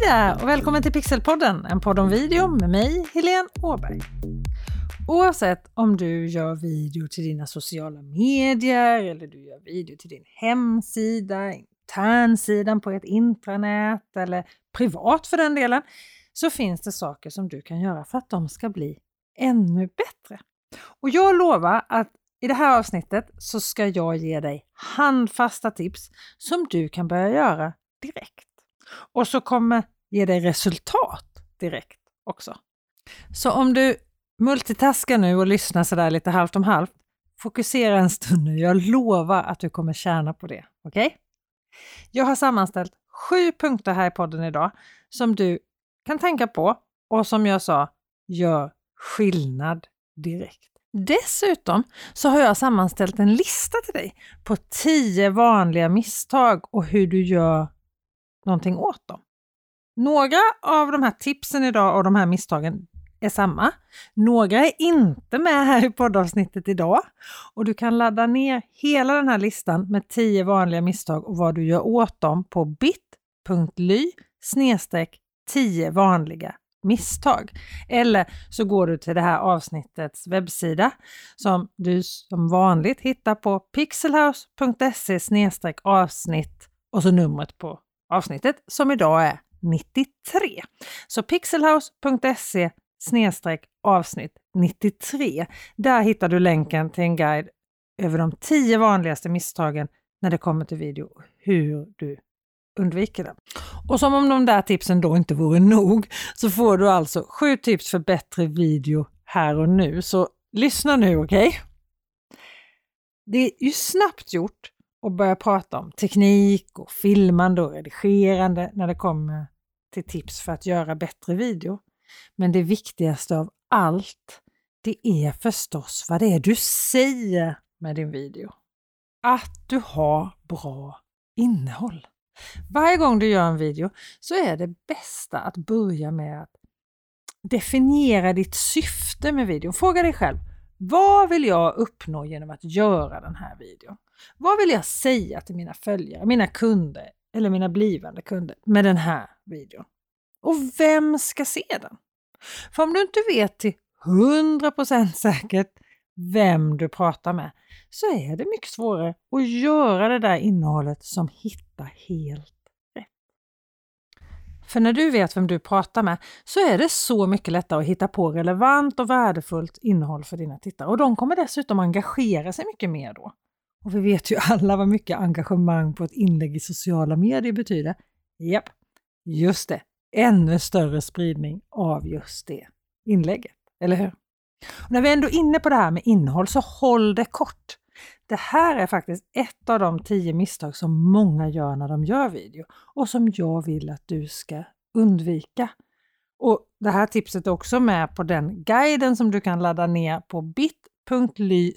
Hej där och välkommen till Pixelpodden, en podd om video med mig, Helene Åberg. Oavsett om du gör video till dina sociala medier eller du gör video till din hemsida, internsidan på ett intranät eller privat för den delen, så finns det saker som du kan göra för att de ska bli ännu bättre. Och jag lovar att i det här avsnittet så ska jag ge dig handfasta tips som du kan börja göra direkt och så kommer ge dig resultat direkt också. Så om du multitaskar nu och lyssnar sådär lite halvt om halvt, fokusera en stund nu. Jag lovar att du kommer tjäna på det. Okej? Okay? Jag har sammanställt sju punkter här i podden idag som du kan tänka på och som jag sa, gör skillnad direkt. Dessutom så har jag sammanställt en lista till dig på 10 vanliga misstag och hur du gör någonting åt dem. Några av de här tipsen idag och de här misstagen är samma. Några är inte med här i poddavsnittet idag och du kan ladda ner hela den här listan med 10 vanliga misstag och vad du gör åt dem på bit.ly 10 vanliga misstag. Eller så går du till det här avsnittets webbsida som du som vanligt hittar på pixelhouse.se avsnitt och så numret på avsnittet som idag är 93. Så pixelhouse.se avsnitt 93. Där hittar du länken till en guide över de tio vanligaste misstagen när det kommer till video, hur du undviker den. Och som om de där tipsen då inte vore nog så får du alltså sju tips för bättre video här och nu. Så lyssna nu, okej? Okay? Det är ju snabbt gjort och börja prata om teknik och filmande och redigerande när det kommer till tips för att göra bättre video. Men det viktigaste av allt, det är förstås vad det är du säger med din video. Att du har bra innehåll. Varje gång du gör en video så är det bästa att börja med att definiera ditt syfte med videon. Fråga dig själv, vad vill jag uppnå genom att göra den här videon? Vad vill jag säga till mina följare, mina kunder eller mina blivande kunder med den här videon? Och vem ska se den? För om du inte vet till 100% säkert vem du pratar med så är det mycket svårare att göra det där innehållet som hittar helt rätt. För när du vet vem du pratar med så är det så mycket lättare att hitta på relevant och värdefullt innehåll för dina tittare och de kommer dessutom engagera sig mycket mer då. Och vi vet ju alla vad mycket engagemang på ett inlägg i sociala medier betyder. Japp, just det, ännu större spridning av just det inlägget, eller hur? Och när vi ändå är inne på det här med innehåll så håll det kort. Det här är faktiskt ett av de tio misstag som många gör när de gör video och som jag vill att du ska undvika. Och Det här tipset är också med på den guiden som du kan ladda ner på BIT bit.ly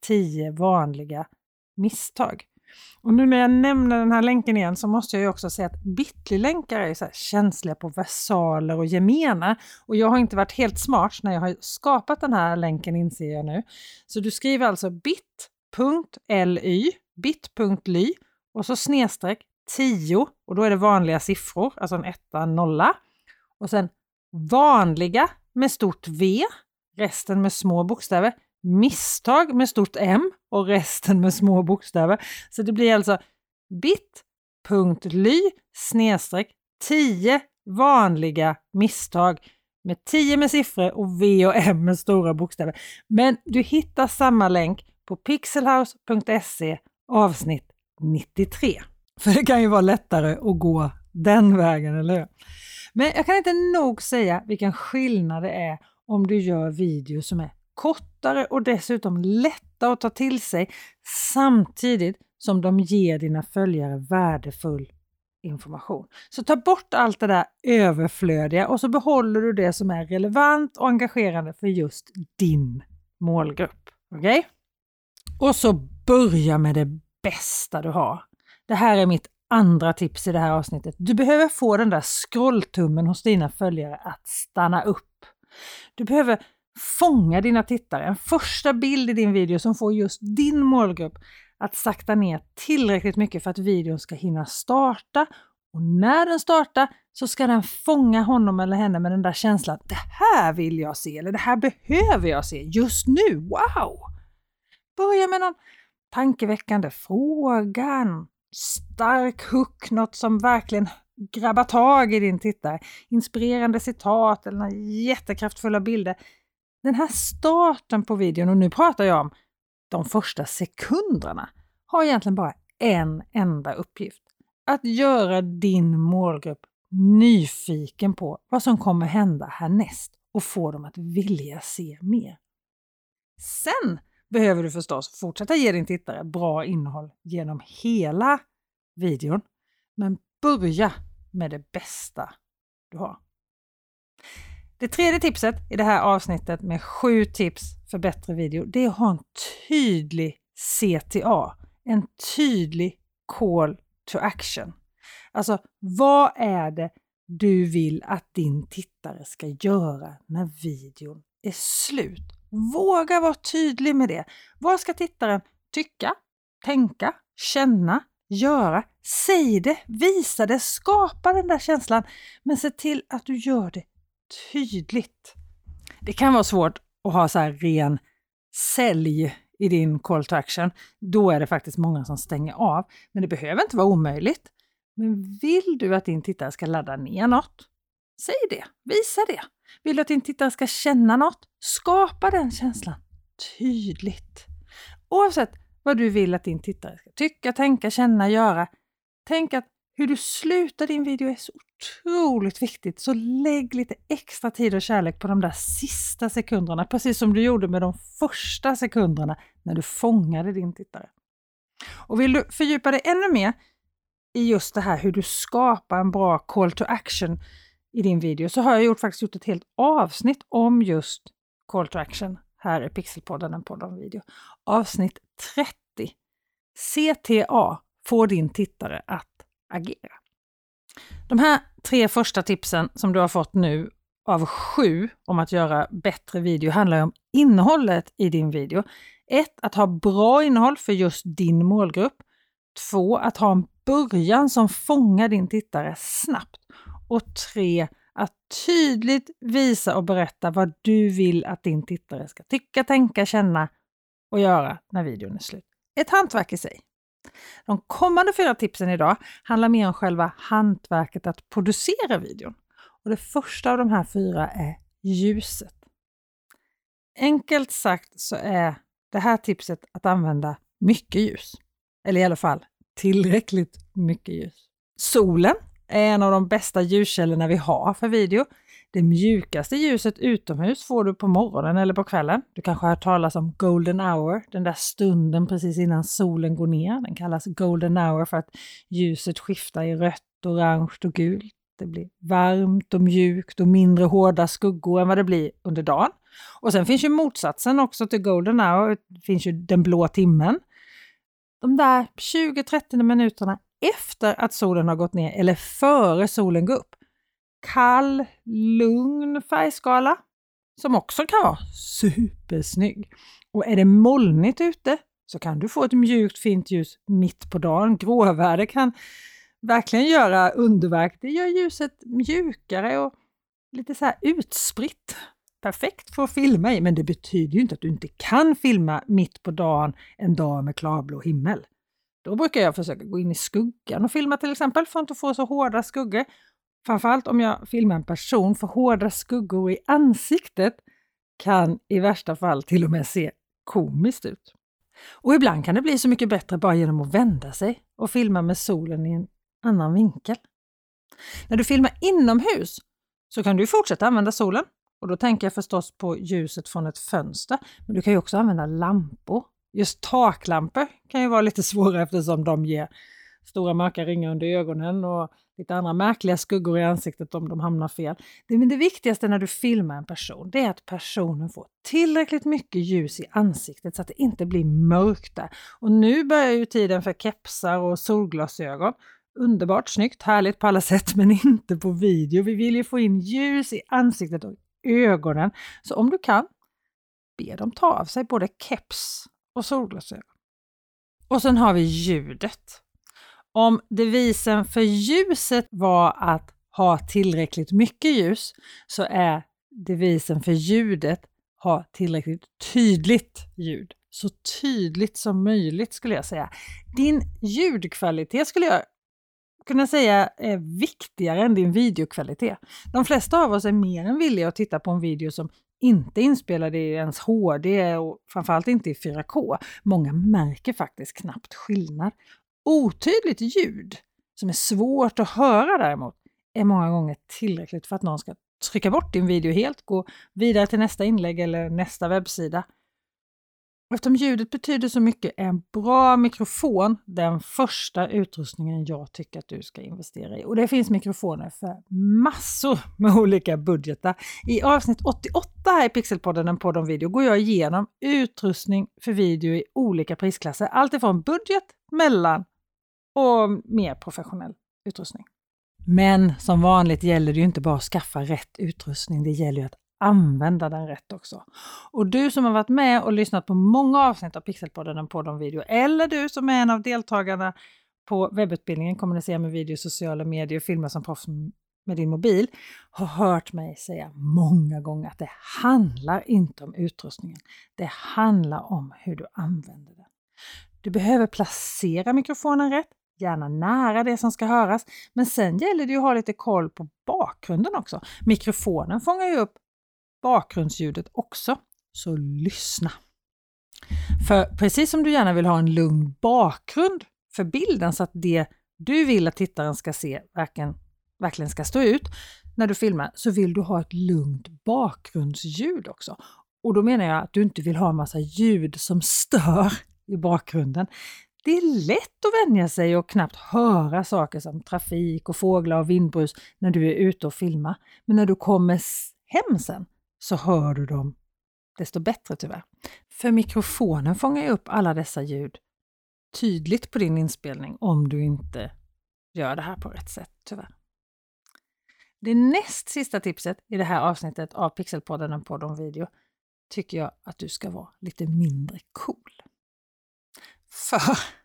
10 vanliga misstag. Och nu när jag nämner den här länken igen så måste jag ju också säga att Bitly-länkar är så känsliga på versaler och gemena. Och jag har inte varit helt smart när jag har skapat den här länken inser jag nu. Så du skriver alltså bit.ly, bit.ly och så snedstreck 10 och då är det vanliga siffror, alltså en etta, en nolla. Och sen vanliga med stort V, resten med små bokstäver, misstag med stort M och resten med små bokstäver. Så det blir alltså bit.ly snedstreck 10 vanliga misstag med 10 med siffror och V och M med stora bokstäver. Men du hittar samma länk på pixelhouse.se avsnitt 93. För det kan ju vara lättare att gå den vägen, eller hur? Men jag kan inte nog säga vilken skillnad det är om du gör video som är lättare och dessutom lätta att ta till sig samtidigt som de ger dina följare värdefull information. Så ta bort allt det där överflödiga och så behåller du det som är relevant och engagerande för just din målgrupp. Okej? Okay? Och så börja med det bästa du har. Det här är mitt andra tips i det här avsnittet. Du behöver få den där scrolltummen hos dina följare att stanna upp. Du behöver fånga dina tittare. En första bild i din video som får just din målgrupp att sakta ner tillräckligt mycket för att videon ska hinna starta Och när den startar så ska den fånga honom eller henne med den där känslan. Det här vill jag se eller det här behöver jag se just nu. Wow! Börja med någon tankeväckande fråga, stark hook, något som verkligen grabbar tag i din tittare. Inspirerande citat eller jättekraftfulla bilder. Den här starten på videon, och nu pratar jag om de första sekunderna, har egentligen bara en enda uppgift. Att göra din målgrupp nyfiken på vad som kommer hända härnäst och få dem att vilja se mer. Sen behöver du förstås fortsätta ge din tittare bra innehåll genom hela videon. Men börja med det bästa du har. Det tredje tipset i det här avsnittet med sju tips för bättre video, det är att ha en tydlig CTA, en tydlig call to action. Alltså, vad är det du vill att din tittare ska göra när videon är slut? Våga vara tydlig med det. Vad ska tittaren tycka, tänka, känna, göra? Säg det, visa det, skapa den där känslan, men se till att du gör det tydligt. Det kan vara svårt att ha så här ren sälj i din call to action. Då är det faktiskt många som stänger av. Men det behöver inte vara omöjligt. Men vill du att din tittare ska ladda ner något? Säg det, visa det. Vill du att din tittare ska känna något? Skapa den känslan tydligt. Oavsett vad du vill att din tittare ska tycka, tänka, känna, göra. Tänk att hur du slutar din video är så otroligt viktigt, så lägg lite extra tid och kärlek på de där sista sekunderna, precis som du gjorde med de första sekunderna när du fångade din tittare. Och vill du fördjupa dig ännu mer i just det här hur du skapar en bra call to action i din video så har jag gjort, faktiskt gjort ett helt avsnitt om just call to action här i Pixelpodden, en podd om video. Avsnitt 30. CTA får din tittare att agera. De här tre första tipsen som du har fått nu av sju om att göra bättre video handlar om innehållet i din video. 1. Att ha bra innehåll för just din målgrupp. 2. Att ha en början som fångar din tittare snabbt. Och 3. Att tydligt visa och berätta vad du vill att din tittare ska tycka, tänka, känna och göra när videon är slut. Ett hantverk i sig. De kommande fyra tipsen idag handlar mer om själva hantverket att producera videon. Och det första av de här fyra är ljuset. Enkelt sagt så är det här tipset att använda mycket ljus. Eller i alla fall tillräckligt mycket ljus. Solen är en av de bästa ljuskällorna vi har för video. Det mjukaste ljuset utomhus får du på morgonen eller på kvällen. Du kanske har hört talas om golden hour, den där stunden precis innan solen går ner. Den kallas golden hour för att ljuset skiftar i rött, orange och gult. Det blir varmt och mjukt och mindre hårda skuggor än vad det blir under dagen. Och sen finns ju motsatsen också till golden hour, det finns ju den blå timmen. De där 20-30 minuterna efter att solen har gått ner eller före solen går upp kall, lugn färgskala som också kan vara supersnygg. Och är det molnigt ute så kan du få ett mjukt fint ljus mitt på dagen. Gråväder kan verkligen göra underverk. Det gör ljuset mjukare och lite så här utspritt. Perfekt för att filma i, men det betyder ju inte att du inte kan filma mitt på dagen en dag med klarblå himmel. Då brukar jag försöka gå in i skuggan och filma till exempel för att inte få så hårda skuggor. Framförallt om jag filmar en person, för hårda skuggor i ansiktet kan i värsta fall till och med se komiskt ut. Och ibland kan det bli så mycket bättre bara genom att vända sig och filma med solen i en annan vinkel. När du filmar inomhus så kan du fortsätta använda solen och då tänker jag förstås på ljuset från ett fönster. Men du kan ju också använda lampor. Just taklampor kan ju vara lite svåra eftersom de ger stora mörka ringar under ögonen och lite andra märkliga skuggor i ansiktet om de hamnar fel. Det, men det viktigaste när du filmar en person, det är att personen får tillräckligt mycket ljus i ansiktet så att det inte blir mörkt där. Och nu börjar ju tiden för kepsar och solglasögon. Underbart snyggt, härligt på alla sätt, men inte på video. Vi vill ju få in ljus i ansiktet och ögonen. Så om du kan, be dem ta av sig både keps och solglasögon. Och sen har vi ljudet. Om devisen för ljuset var att ha tillräckligt mycket ljus så är devisen för ljudet ha tillräckligt tydligt ljud. Så tydligt som möjligt skulle jag säga. Din ljudkvalitet skulle jag kunna säga är viktigare än din videokvalitet. De flesta av oss är mer än villiga att titta på en video som inte är inspelad i ens HD och framförallt inte i 4K. Många märker faktiskt knappt skillnad. Otydligt ljud, som är svårt att höra däremot, är många gånger tillräckligt för att någon ska trycka bort din video helt, gå vidare till nästa inlägg eller nästa webbsida. Eftersom ljudet betyder så mycket är en bra mikrofon den första utrustningen jag tycker att du ska investera i. Och det finns mikrofoner för massor med olika budgetar. I avsnitt 88 här i Pixelpodden, en podd om video, går jag igenom utrustning för video i olika prisklasser. Allt ifrån budget, mellan och mer professionell utrustning. Men som vanligt gäller det ju inte bara att skaffa rätt utrustning, det gäller ju att använda den rätt också. Och du som har varit med och lyssnat på många avsnitt av Pixelpodden, en podd om video, eller du som är en av deltagarna på webbutbildningen Kommunicera med video, sociala medier och filma som proffs med din mobil, har hört mig säga många gånger att det handlar inte om utrustningen. Det handlar om hur du använder den. Du behöver placera mikrofonen rätt, gärna nära det som ska höras. Men sen gäller det ju att ha lite koll på bakgrunden också. Mikrofonen fångar ju upp bakgrundsljudet också, så lyssna. För precis som du gärna vill ha en lugn bakgrund för bilden så att det du vill att tittaren ska se verkligen, verkligen ska stå ut när du filmar, så vill du ha ett lugnt bakgrundsljud också. Och då menar jag att du inte vill ha massa ljud som stör i bakgrunden. Det är lätt att vänja sig och knappt höra saker som trafik och fåglar och vindbrus när du är ute och filmar. Men när du kommer hem sen så hör du dem desto bättre tyvärr. För mikrofonen fångar ju upp alla dessa ljud tydligt på din inspelning om du inte gör det här på rätt sätt tyvärr. Det näst sista tipset i det här avsnittet av Pixelpodden, en podd om video, tycker jag att du ska vara lite mindre cool. För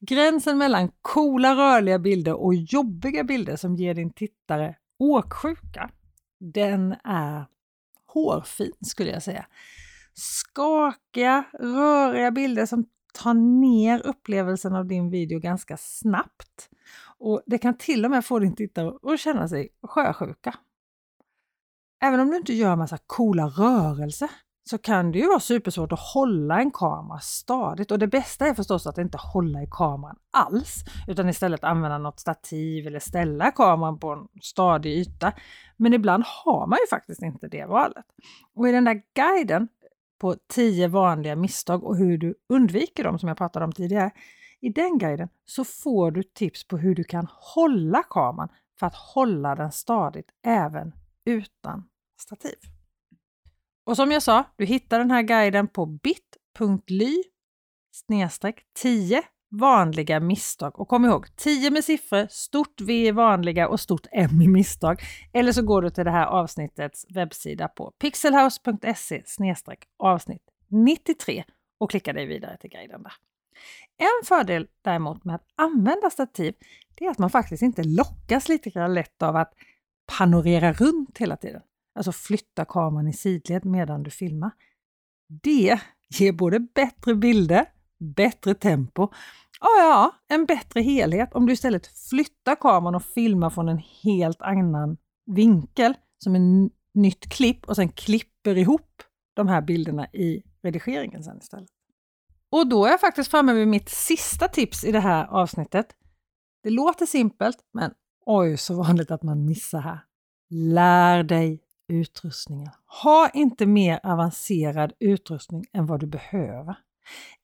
gränsen mellan coola rörliga bilder och jobbiga bilder som ger din tittare åksjuka, den är hårfin skulle jag säga. Skakiga, röriga bilder som tar ner upplevelsen av din video ganska snabbt. Och Det kan till och med få din tittare att känna sig sjösjuka. Även om du inte gör massa coola rörelser så kan det ju vara supersvårt att hålla en kamera stadigt och det bästa är förstås att inte hålla i kameran alls utan istället använda något stativ eller ställa kameran på en stadig yta. Men ibland har man ju faktiskt inte det valet. Och i den där guiden på 10 vanliga misstag och hur du undviker dem som jag pratade om tidigare. I den guiden så får du tips på hur du kan hålla kameran för att hålla den stadigt även utan stativ. Och som jag sa, du hittar den här guiden på bit.ly 10 vanliga misstag. Och kom ihåg, 10 med siffror, stort V i vanliga och stort M i misstag. Eller så går du till det här avsnittets webbsida på pixelhouse.se avsnitt 93 och klickar dig vidare till guiden där. En fördel däremot med att använda stativ, det är att man faktiskt inte lockas lite lätt av att panorera runt hela tiden alltså flytta kameran i sidled medan du filmar. Det ger både bättre bilder, bättre tempo och ja, en bättre helhet om du istället flyttar kameran och filmar från en helt annan vinkel som en nytt klipp och sen klipper ihop de här bilderna i redigeringen sen istället. Och då är jag faktiskt framme vid mitt sista tips i det här avsnittet. Det låter simpelt, men oj så vanligt att man missar här. Lär dig utrustningen. Ha inte mer avancerad utrustning än vad du behöver.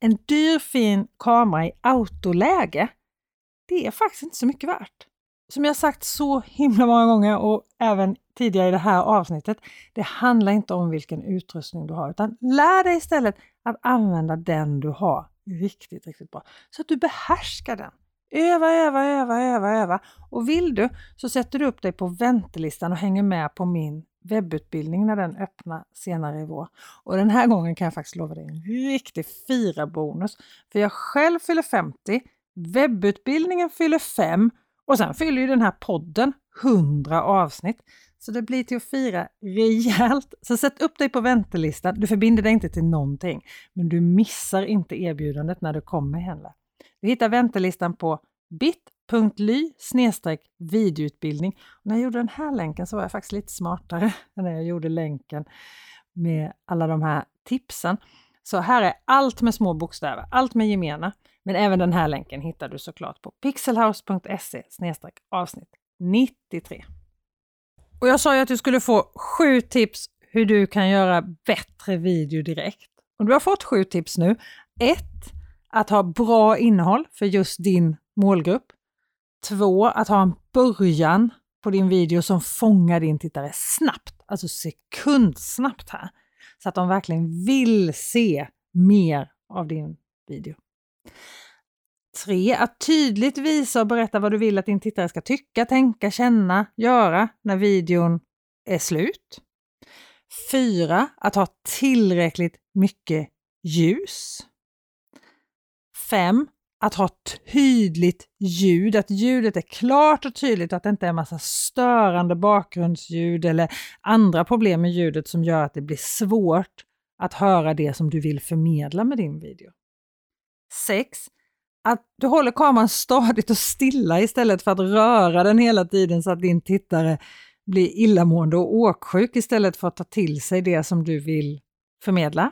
En dyr fin kamera i autoläge, det är faktiskt inte så mycket värt. Som jag sagt så himla många gånger och även tidigare i det här avsnittet, det handlar inte om vilken utrustning du har utan lär dig istället att använda den du har riktigt, riktigt bra så att du behärskar den. Öva, öva, öva, öva, öva och vill du så sätter du upp dig på väntelistan och hänger med på min webbutbildning när den öppnar senare i vår. Och den här gången kan jag faktiskt lova dig en riktig fira-bonus. För jag själv fyller 50 Webbutbildningen fyller 5 och sen fyller ju den här podden 100 avsnitt. Så det blir till att fira rejält. Så sätt upp dig på väntelistan. Du förbinder dig inte till någonting, men du missar inte erbjudandet när du kommer heller. Du hittar väntelistan på bit.ly videoutbildning. Och när jag gjorde den här länken så var jag faktiskt lite smartare än när jag gjorde länken med alla de här tipsen. Så här är allt med små bokstäver, allt med gemena. Men även den här länken hittar du såklart på pixelhouse.se avsnitt 93. Och jag sa ju att du skulle få sju tips hur du kan göra bättre video direkt. Och du har fått sju tips nu. 1. Att ha bra innehåll för just din målgrupp. 2. Att ha en början på din video som fångar din tittare snabbt, alltså sekundsnabbt här. Så att de verkligen vill se mer av din video. 3. Att tydligt visa och berätta vad du vill att din tittare ska tycka, tänka, känna, göra när videon är slut. 4. Att ha tillräckligt mycket ljus. 5. Att ha tydligt ljud, att ljudet är klart och tydligt, att det inte är en massa störande bakgrundsljud eller andra problem med ljudet som gör att det blir svårt att höra det som du vill förmedla med din video. 6 att du håller kameran stadigt och stilla istället för att röra den hela tiden så att din tittare blir illamående och åksjuk istället för att ta till sig det som du vill förmedla.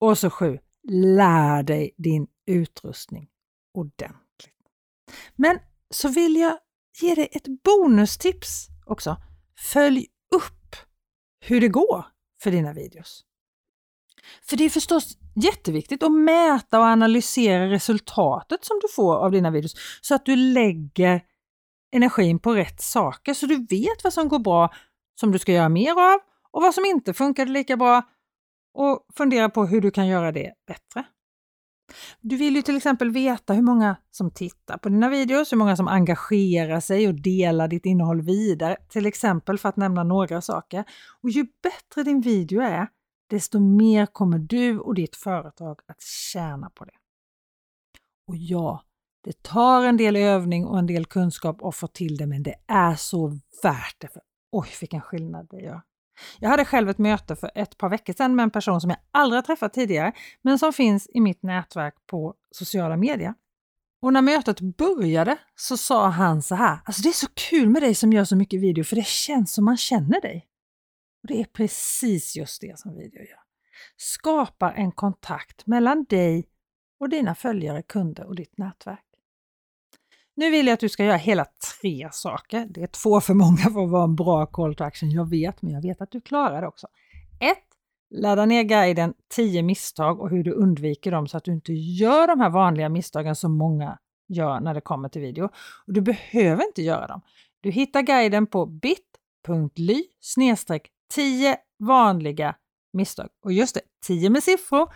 Och så 7. lär dig din utrustning ordentligt. Men så vill jag ge dig ett bonustips också. Följ upp hur det går för dina videos. För det är förstås jätteviktigt att mäta och analysera resultatet som du får av dina videos så att du lägger energin på rätt saker så du vet vad som går bra som du ska göra mer av och vad som inte funkade lika bra och fundera på hur du kan göra det bättre. Du vill ju till exempel veta hur många som tittar på dina videos, hur många som engagerar sig och delar ditt innehåll vidare, till exempel för att nämna några saker. Och ju bättre din video är, desto mer kommer du och ditt företag att tjäna på det. Och ja, det tar en del övning och en del kunskap att få till det, men det är så värt det. För oj, vilken skillnad det gör! Jag hade själv ett möte för ett par veckor sedan med en person som jag aldrig har träffat tidigare, men som finns i mitt nätverk på sociala medier. Och när mötet började så sa han så här, alltså det är så kul med dig som gör så mycket video för det känns som man känner dig. Och Det är precis just det som video gör. Skapar en kontakt mellan dig och dina följare, kunder och ditt nätverk. Nu vill jag att du ska göra hela tre saker. Det är två för många för att vara en bra call to action, jag vet, men jag vet att du klarar det också. 1. Ladda ner guiden 10 misstag och hur du undviker dem så att du inte gör de här vanliga misstagen som många gör när det kommer till video. Och Du behöver inte göra dem. Du hittar guiden på bit.ly 10 vanliga misstag. Och just det, 10 med siffror,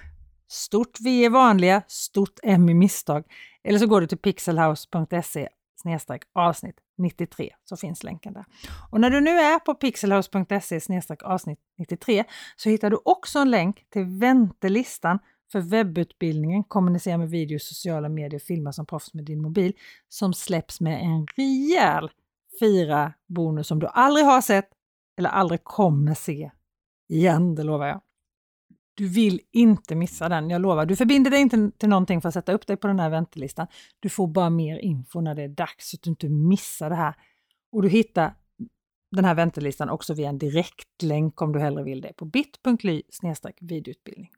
stort V är vanliga, stort M i misstag. Eller så går du till pixelhouse.se avsnitt 93 så finns länken där. Och när du nu är på pixelhouse.se avsnitt 93 så hittar du också en länk till väntelistan för webbutbildningen Kommunicera med video, sociala medier, filma som proffs med din mobil som släpps med en rejäl fyra bonus som du aldrig har sett eller aldrig kommer se igen, det lovar jag. Du vill inte missa den, jag lovar. Du förbinder dig inte till någonting för att sätta upp dig på den här väntelistan. Du får bara mer info när det är dags så att du inte missar det här. Och du hittar den här väntelistan också via en direktlänk om du hellre vill det på bit.ly videoutbildning.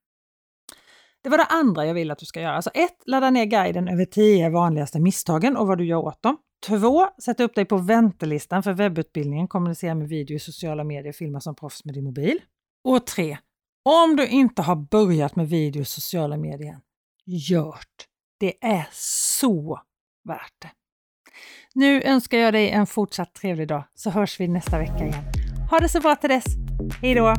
Det var det andra jag vill att du ska göra. Alltså 1. Ladda ner guiden över 10 vanligaste misstagen och vad du gör åt dem. 2. Sätt upp dig på väntelistan för webbutbildningen Kommunicera med video i sociala medier, filma som proffs med din mobil. Och 3. Om du inte har börjat med video i sociala medier, gör Det är så värt det. Nu önskar jag dig en fortsatt trevlig dag så hörs vi nästa vecka igen. Ha det så bra till dess. Hej då!